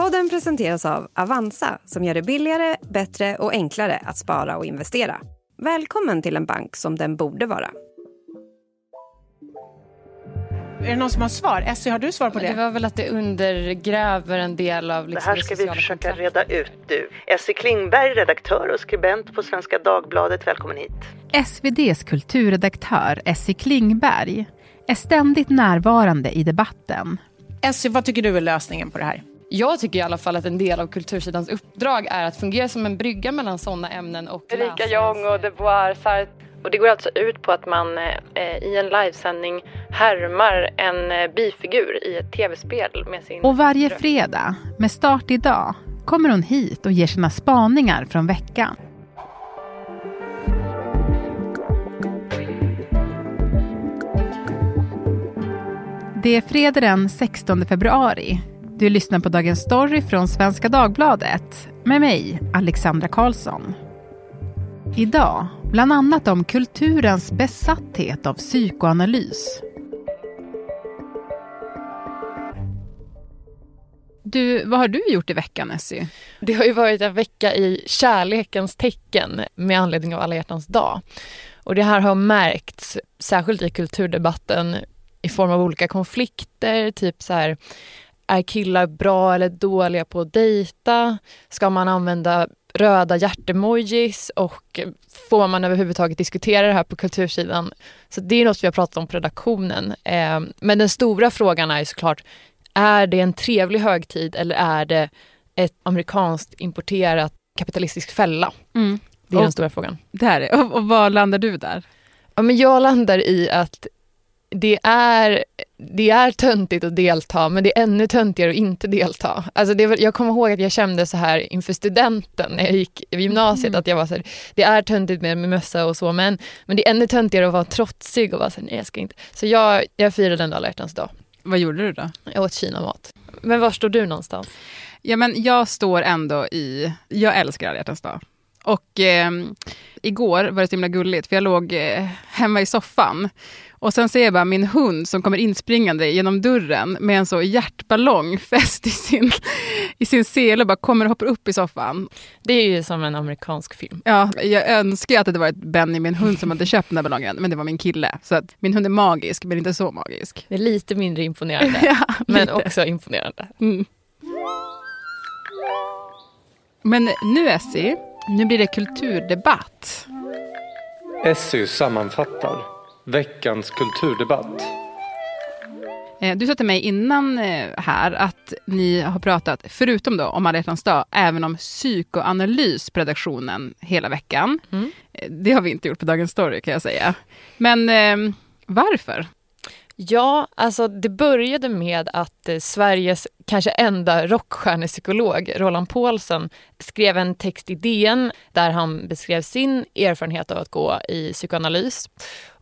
Podden presenteras av Avanza som gör det billigare, bättre och enklare att spara och investera. Välkommen till en bank som den borde vara. Är det någon som har svar? Essie, har du svar på det? Det var väl att det undergräver en del av liksom, Det här ska vi försöka reda ut du. Essie Klingberg, redaktör och skribent på Svenska Dagbladet. Välkommen hit. SVDs kulturredaktör Essie Klingberg är ständigt närvarande i debatten. Essie, vad tycker du är lösningen på det här? Jag tycker i alla fall att en del av kultursidans uppdrag är att fungera som en brygga mellan sådana ämnen och Erika Jong och De Boer, Sartre. Och det går alltså ut på att man eh, i en livesändning härmar en eh, bifigur i ett tv-spel med sin... Och varje fredag, med start idag, kommer hon hit och ger sina spaningar från veckan. Det är fredag den 16 februari. Du lyssnar på Dagens Story från Svenska Dagbladet med mig, Alexandra Karlsson. Idag, bland annat om kulturens besatthet av psykoanalys. Du, vad har du gjort i veckan, Essie? Det har ju varit en vecka i kärlekens tecken med anledning av alla hjärtans dag. Och det här har märkts, särskilt i kulturdebatten, i form av olika konflikter, typ så här är killar bra eller dåliga på att dejta? Ska man använda röda hjärtemojis och får man överhuvudtaget diskutera det här på kultursidan? Så det är något vi har pratat om på redaktionen. Eh, men den stora frågan är såklart, är det en trevlig högtid eller är det ett amerikanskt importerat kapitalistisk fälla? Mm. Det är och, den stora frågan. Det är det. Och, och vad landar du där? Ja, men jag landar i att det är, det är töntigt att delta men det är ännu töntigare att inte delta. Alltså det, jag kommer ihåg att jag kände så här inför studenten när jag gick i gymnasiet mm. att jag var så här, det är töntigt med, med mössa och så men, men det är ännu töntigare att vara trotsig och vara så här, nej jag ska inte. Så jag, jag firade en alla dag. Vad gjorde du då? Jag åt kinamat. Men var står du någonstans? Ja men jag står ändå i, jag älskar alla dag. Och eh, igår var det så himla gulligt, för jag låg eh, hemma i soffan. Och sen ser jag bara min hund som kommer inspringande genom dörren med en så hjärtballong fäst i sin, i sin sele och bara kommer och hoppar upp i soffan. Det är ju som en amerikansk film. Ja, jag önskar att det varit Benny, min hund, som hade köpt den här ballongen. Men det var min kille. Så att min hund är magisk, men inte så magisk. Det är lite mindre imponerande, ja, men lite. också imponerande. Mm. Men nu Essie, nu blir det kulturdebatt. SU sammanfattar veckans kulturdebatt. Eh, du sa till mig innan eh, här att ni har pratat, förutom då om alla dag, även om psykoanalys på redaktionen hela veckan. Mm. Eh, det har vi inte gjort på Dagens Story kan jag säga. Men eh, varför? Ja, alltså det började med att eh, Sveriges kanske enda rockstjärnepsykolog, Roland Paulsen, skrev en text i DN där han beskrev sin erfarenhet av att gå i psykoanalys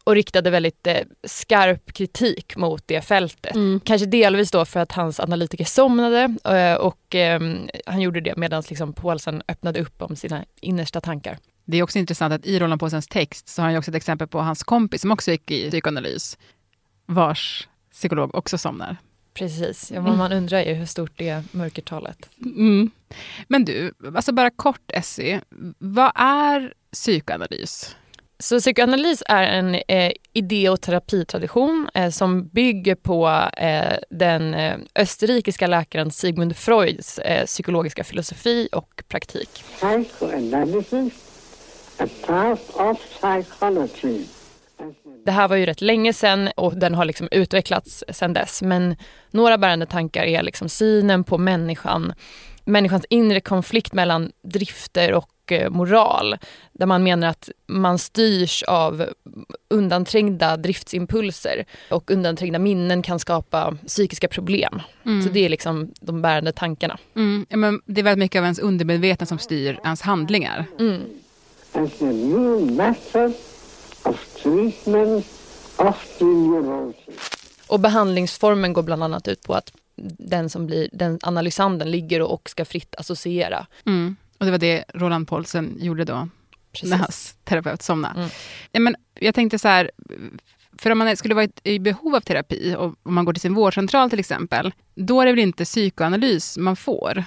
och riktade väldigt eh, skarp kritik mot det fältet. Mm. Kanske delvis då för att hans analytiker somnade eh, och eh, han gjorde det medan liksom Paulsen öppnade upp om sina innersta tankar. Det är också intressant att i Roland Paulsens text så har han också ett exempel på hans kompis som också gick i psykoanalys vars psykolog också somnar. Precis, ja, man undrar ju hur stort det är mörkertalet. Mm. Men du, alltså bara kort Essie, vad är psykoanalys? Så psykoanalys är en eh, idé och terapitradition eh, som bygger på eh, den eh, österrikiska läkaren Sigmund Freuds eh, psykologiska filosofi och praktik. Psychoanalysis, a part of psychology. Det här var ju rätt länge sedan och den har liksom utvecklats sedan dess. Men några bärande tankar är liksom synen på människan, människans inre konflikt mellan drifter och eh, moral. Där man menar att man styrs av undanträngda driftsimpulser och undanträngda minnen kan skapa psykiska problem. Mm. Så det är liksom de bärande tankarna. Mm. Ja, men det är väldigt mycket av ens undermedvetna som styr ens handlingar. Mm Och behandlingsformen går bland annat ut på att den som blir den analysanden ligger och ska fritt associera. Mm. Och det var det Roland Paulsen gjorde då, Precis. när hans terapeut somnade. Mm. Ja, men jag tänkte så här, För om man skulle vara i behov av terapi, och om man går till sin vårdcentral till exempel, då är det väl inte psykoanalys man får?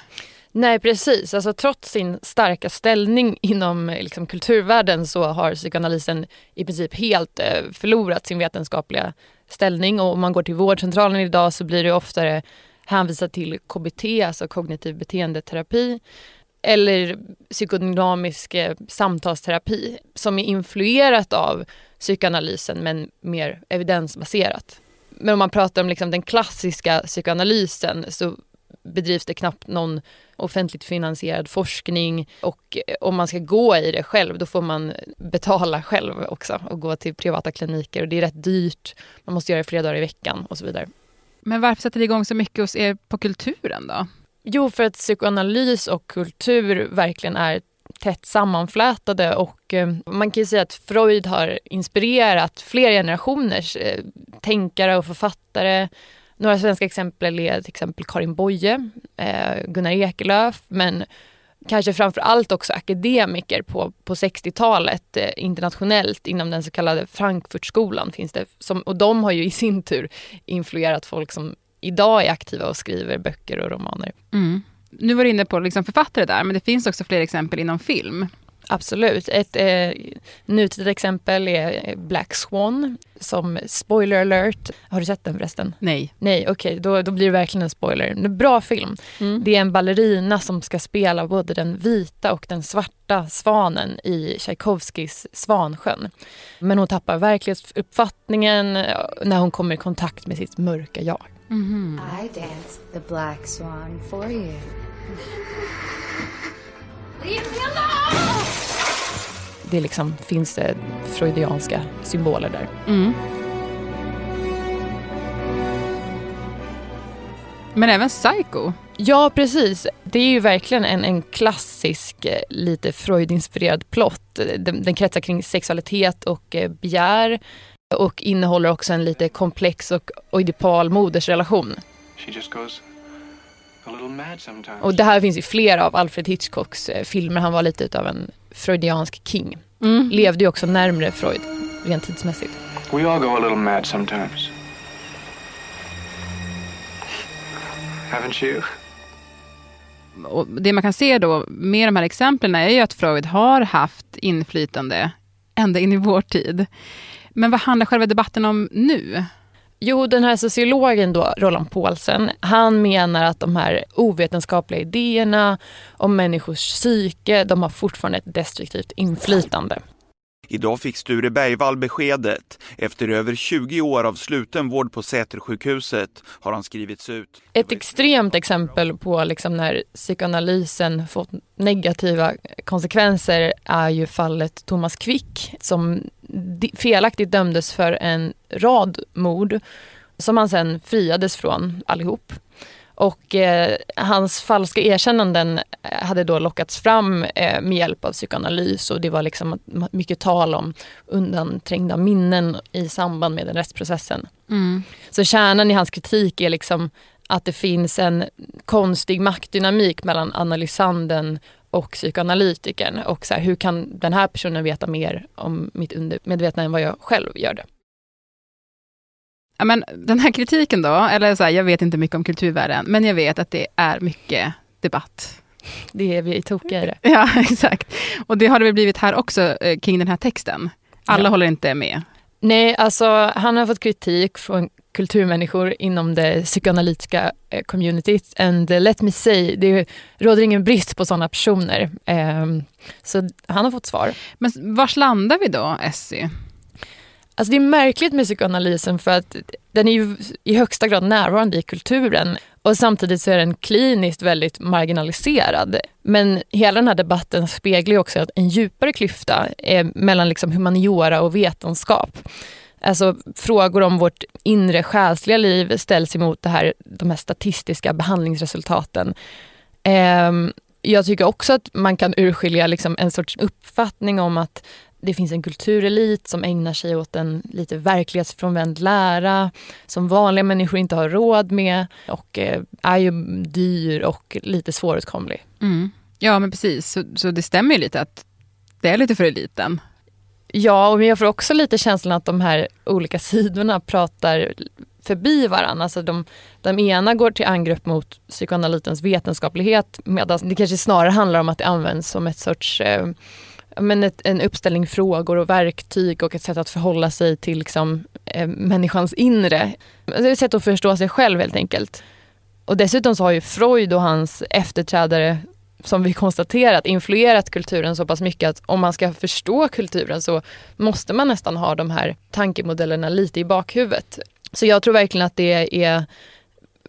Nej precis, alltså, trots sin starka ställning inom eh, liksom, kulturvärlden så har psykoanalysen i princip helt eh, förlorat sin vetenskapliga ställning och om man går till vårdcentralen idag så blir det oftare hänvisat till KBT, alltså kognitiv beteendeterapi eller psykodynamisk eh, samtalsterapi som är influerat av psykoanalysen men mer evidensbaserat. Men om man pratar om liksom den klassiska psykoanalysen så bedrivs det knappt någon offentligt finansierad forskning och eh, om man ska gå i det själv då får man betala själv också och gå till privata kliniker och det är rätt dyrt. Man måste göra det flera dagar i veckan och så vidare. Men varför sätter det igång så mycket hos er på kulturen då? Jo, för att psykoanalys och kultur verkligen är tätt sammanflätade och eh, man kan ju säga att Freud har inspirerat fler generationers eh, tänkare och författare. Några svenska exempel är till exempel Karin Boye, eh, Gunnar Ekelöf, men kanske framför allt också akademiker på, på 60-talet eh, internationellt inom den så kallade Frankfurtskolan finns det. Som, och de har ju i sin tur influerat folk som idag är aktiva och skriver böcker och romaner. Mm. Nu var du inne på liksom författare där, men det finns också fler exempel inom film. Absolut. Ett eh, nutida exempel är Black Swan som spoiler alert. Har du sett den förresten? Nej. Nej, okej, okay. då, då blir det verkligen en spoiler. En bra film. Mm. Det är en ballerina som ska spela både den vita och den svarta svanen i Tchaikovskys Svansjön. Men hon tappar verklighetsuppfattningen eh, när hon kommer i kontakt med sitt mörka jag. Mm -hmm. I danced the black swan for you. Det liksom, finns det freudianska symboler där. Mm. Men även Psycho? Ja, precis. Det är ju verkligen en, en klassisk, eh, lite Freud-inspirerad plott. Den, den kretsar kring sexualitet och eh, begär och innehåller också en lite komplex och oidipal modersrelation. Och det här finns i flera av Alfred Hitchcocks eh, filmer. Han var lite av en freudiansk king. Mm. Levde ju också närmre Freud, rent tidsmässigt. We all go a little mad sometimes. Haven't you? Och det man kan se då med de här exemplen är ju att Freud har haft inflytande ända in i vår tid. Men vad handlar själva debatten om nu? Jo, den här sociologen då, Roland Paulsen, han menar att de här ovetenskapliga idéerna om människors psyke, de har fortfarande ett destruktivt inflytande. Idag fick Sture Bergvall beskedet. Efter över 20 år av sluten vård på Sätersjukhuset har han skrivits ut. Ett extremt exempel på liksom när psykoanalysen fått negativa konsekvenser är ju fallet Thomas Quick som felaktigt dömdes för en rad mord som han sen friades från allihop. Och eh, hans falska erkännanden eh, hade då lockats fram eh, med hjälp av psykoanalys och det var liksom mycket tal om undanträngda minnen i samband med den rättsprocessen. Mm. Så kärnan i hans kritik är liksom att det finns en konstig maktdynamik mellan analysanden och psykoanalytikern och så här, hur kan den här personen veta mer om mitt undermedvetna än vad jag själv gör det. Ja, men den här kritiken då, eller så här, jag vet inte mycket om kulturvärlden, men jag vet att det är mycket debatt. Det är vi tokiga i det. Ja, exakt. Och det har det väl blivit här också eh, kring den här texten. Alla ja. håller inte med. Nej, alltså han har fått kritik från kulturmänniskor inom det psykoanalytiska eh, communityt. And let me say, det råder ingen brist på sådana personer. Um, så han har fått svar. Men vars landar vi då, Essie? Alltså det är märkligt med psykoanalysen för att den är ju i högsta grad närvarande i kulturen och samtidigt så är den kliniskt väldigt marginaliserad. Men hela den här debatten speglar ju också en djupare klyfta mellan liksom humaniora och vetenskap. Alltså frågor om vårt inre själsliga liv ställs emot det här, de här statistiska behandlingsresultaten. Eh, jag tycker också att man kan urskilja liksom en sorts uppfattning om att det finns en kulturelit som ägnar sig åt en lite verklighetsfrånvänd lära som vanliga människor inte har råd med och eh, är ju dyr och lite svåråtkomlig. Mm. Ja men precis, så, så det stämmer ju lite att det är lite för eliten. Ja, och jag får också lite känslan att de här olika sidorna pratar förbi varandra. Alltså de, de ena går till angrepp mot psykoanalytens vetenskaplighet medan det kanske snarare handlar om att det används som ett sorts eh, men ett, en uppställning frågor och verktyg och ett sätt att förhålla sig till liksom, eh, människans inre. Det är ett sätt att förstå sig själv helt enkelt. Och dessutom så har ju Freud och hans efterträdare som vi konstaterat influerat kulturen så pass mycket att om man ska förstå kulturen så måste man nästan ha de här tankemodellerna lite i bakhuvudet. Så jag tror verkligen att det är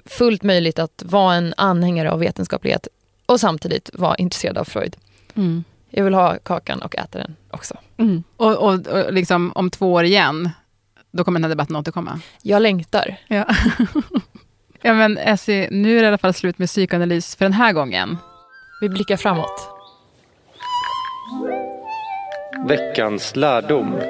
fullt möjligt att vara en anhängare av vetenskaplighet och samtidigt vara intresserad av Freud. Mm. Jag vill ha kakan och äta den också. Mm. Och, och, och liksom om två år igen, då kommer den här debatten återkomma? Jag längtar. Ja. ja men Essie, nu är det i alla fall slut med psykoanalys för den här gången. Vi blickar framåt. Veckans lärdom.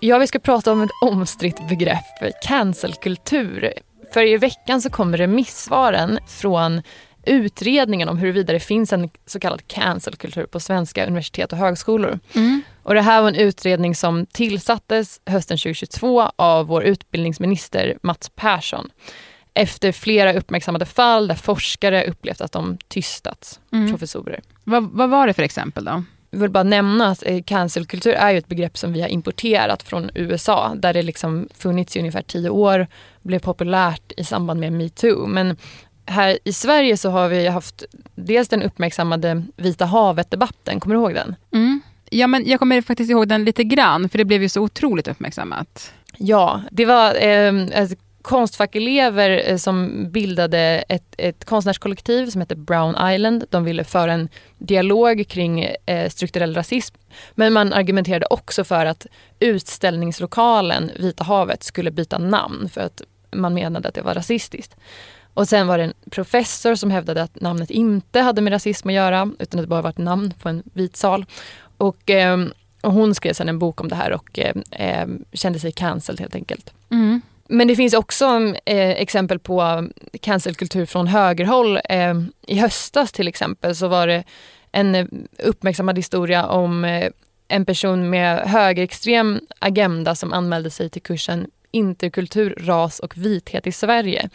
Ja, vi ska prata om ett omstritt begrepp, cancelkultur. För i veckan så kommer remissvaren från utredningen om huruvida det finns en så kallad cancelkultur på svenska universitet och högskolor. Mm. Och det här var en utredning som tillsattes hösten 2022 av vår utbildningsminister Mats Persson efter flera uppmärksammade fall där forskare upplevt att de tystats, Mm. professorer. Vad, vad var det för exempel då? Jag vill bara nämna att eh, cancelkultur är ju ett begrepp som vi har importerat från USA där det liksom funnits i ungefär tio år, blev populärt i samband med metoo. Men här i Sverige så har vi haft dels den uppmärksammade Vita havet-debatten, kommer du ihåg den? Mm. Ja, men jag kommer faktiskt ihåg den lite grann, för det blev ju så otroligt uppmärksammat. Ja, det var eh, alltså, konstfackelever eh, som bildade ett, ett konstnärskollektiv som heter Brown Island. De ville föra en dialog kring eh, strukturell rasism. Men man argumenterade också för att utställningslokalen Vita havet skulle byta namn för att man menade att det var rasistiskt. Och sen var det en professor som hävdade att namnet inte hade med rasism att göra utan att det bara var ett namn på en vit sal. Och, eh, och hon skrev sen en bok om det här och eh, eh, kände sig cancelled helt enkelt. Mm. Men det finns också eh, exempel på cancelkultur från högerhåll. Eh, I höstas till exempel så var det en eh, uppmärksammad historia om eh, en person med högerextrem agenda som anmälde sig till kursen Interkultur, ras och vithet i Sverige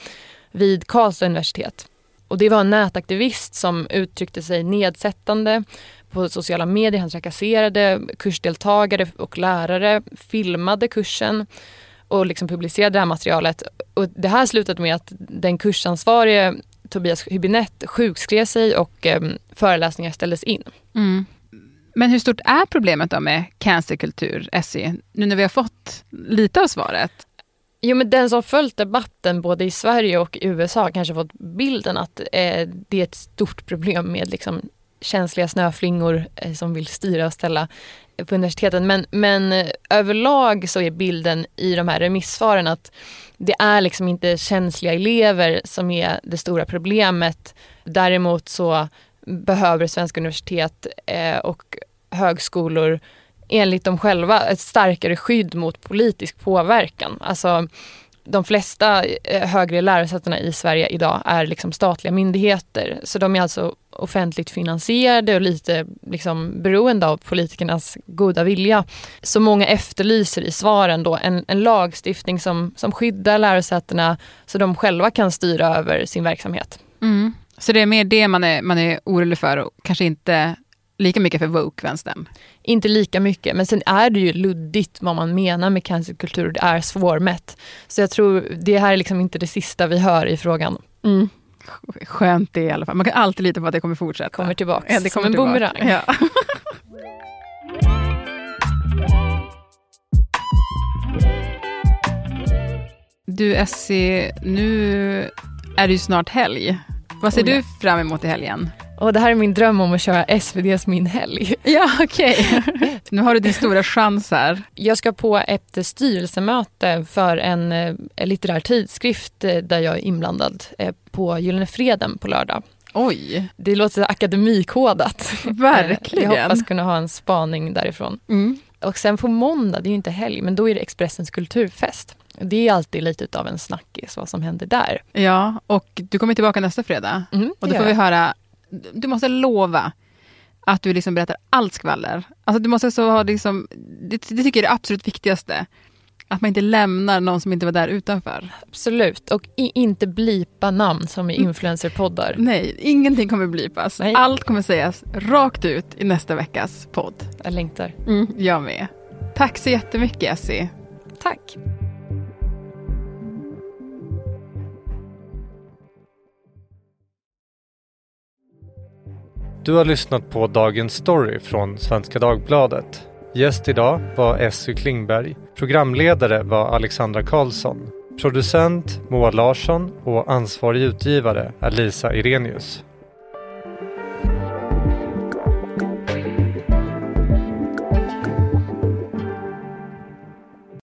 vid Karlstad universitet. Och det var en nätaktivist som uttryckte sig nedsättande på sociala medier. Han trakasserade kursdeltagare och lärare, filmade kursen och liksom publicerade det här materialet. Och det här slutade med att den kursansvarige Tobias Hübinette sjukskrev sig och eh, föreläsningar ställdes in. Mm. Men hur stort är problemet då med cancerkultur, Essie? Nu när vi har fått lite av svaret. Jo men den som följt debatten både i Sverige och i USA kanske fått bilden att eh, det är ett stort problem med liksom, känsliga snöflingor eh, som vill styra och ställa på universiteten. Men, men eh, överlag så är bilden i de här remissvaren att det är liksom inte känsliga elever som är det stora problemet. Däremot så behöver svenska universitet eh, och högskolor enligt dem själva ett starkare skydd mot politisk påverkan. Alltså de flesta eh, högre lärosätena i Sverige idag är liksom statliga myndigheter. Så de är alltså offentligt finansierade och lite liksom beroende av politikernas goda vilja. Så många efterlyser i svaren då en, en lagstiftning som, som skyddar lärosätena så de själva kan styra över sin verksamhet. Mm. Så det är mer det man är, man är orolig för och kanske inte lika mycket för woke-vänstern? Inte lika mycket, men sen är det ju luddigt vad man menar med cancerkultur. Det är svårmätt. Så jag tror det här är liksom inte det sista vi hör i frågan. Mm. Skönt det i alla fall. Man kan alltid lita på att det kommer fortsätta. Kommer tillbaka ja, det kommer som en boomerang. Ja. Du Essie, nu är det ju snart helg. Vad ser Oh, ja. du fram emot i helgen? Och det här är min dröm om att köra SVDs Min helg. Ja, okej. nu har du din stora chans här. Jag ska på ett styrelsemöte för en eh, litterär tidskrift eh, där jag är inblandad eh, på Gyllene Freden på lördag. Oj, Det låter akademikodat. verkligen. Jag hoppas kunna ha en spaning därifrån. Mm. Och sen på måndag, det är ju inte helg, men då är det Expressens kulturfest. Det är alltid lite av en snackis vad som händer där. Ja, och du kommer tillbaka nästa fredag. Mm, Och då får vi höra, du måste lova att du liksom berättar allt skvaller. Alltså du måste så ha liksom, det, det tycker jag är det absolut viktigaste. Att man inte lämnar någon som inte var där utanför. Absolut, och i, inte blipa namn som i Mm. influencerpoddar. Nej, ingenting kommer blipas. Nej. Allt kommer sägas rakt ut i nästa veckas podd. Jag längtar. Mm, jag med. Tack så jättemycket Essie. Tack. Du har lyssnat på Dagens Story från Svenska Dagbladet. Gäst idag var Essy Klingberg. Programledare var Alexandra Karlsson. Producent Moa Larsson och ansvarig utgivare är Lisa Irenius.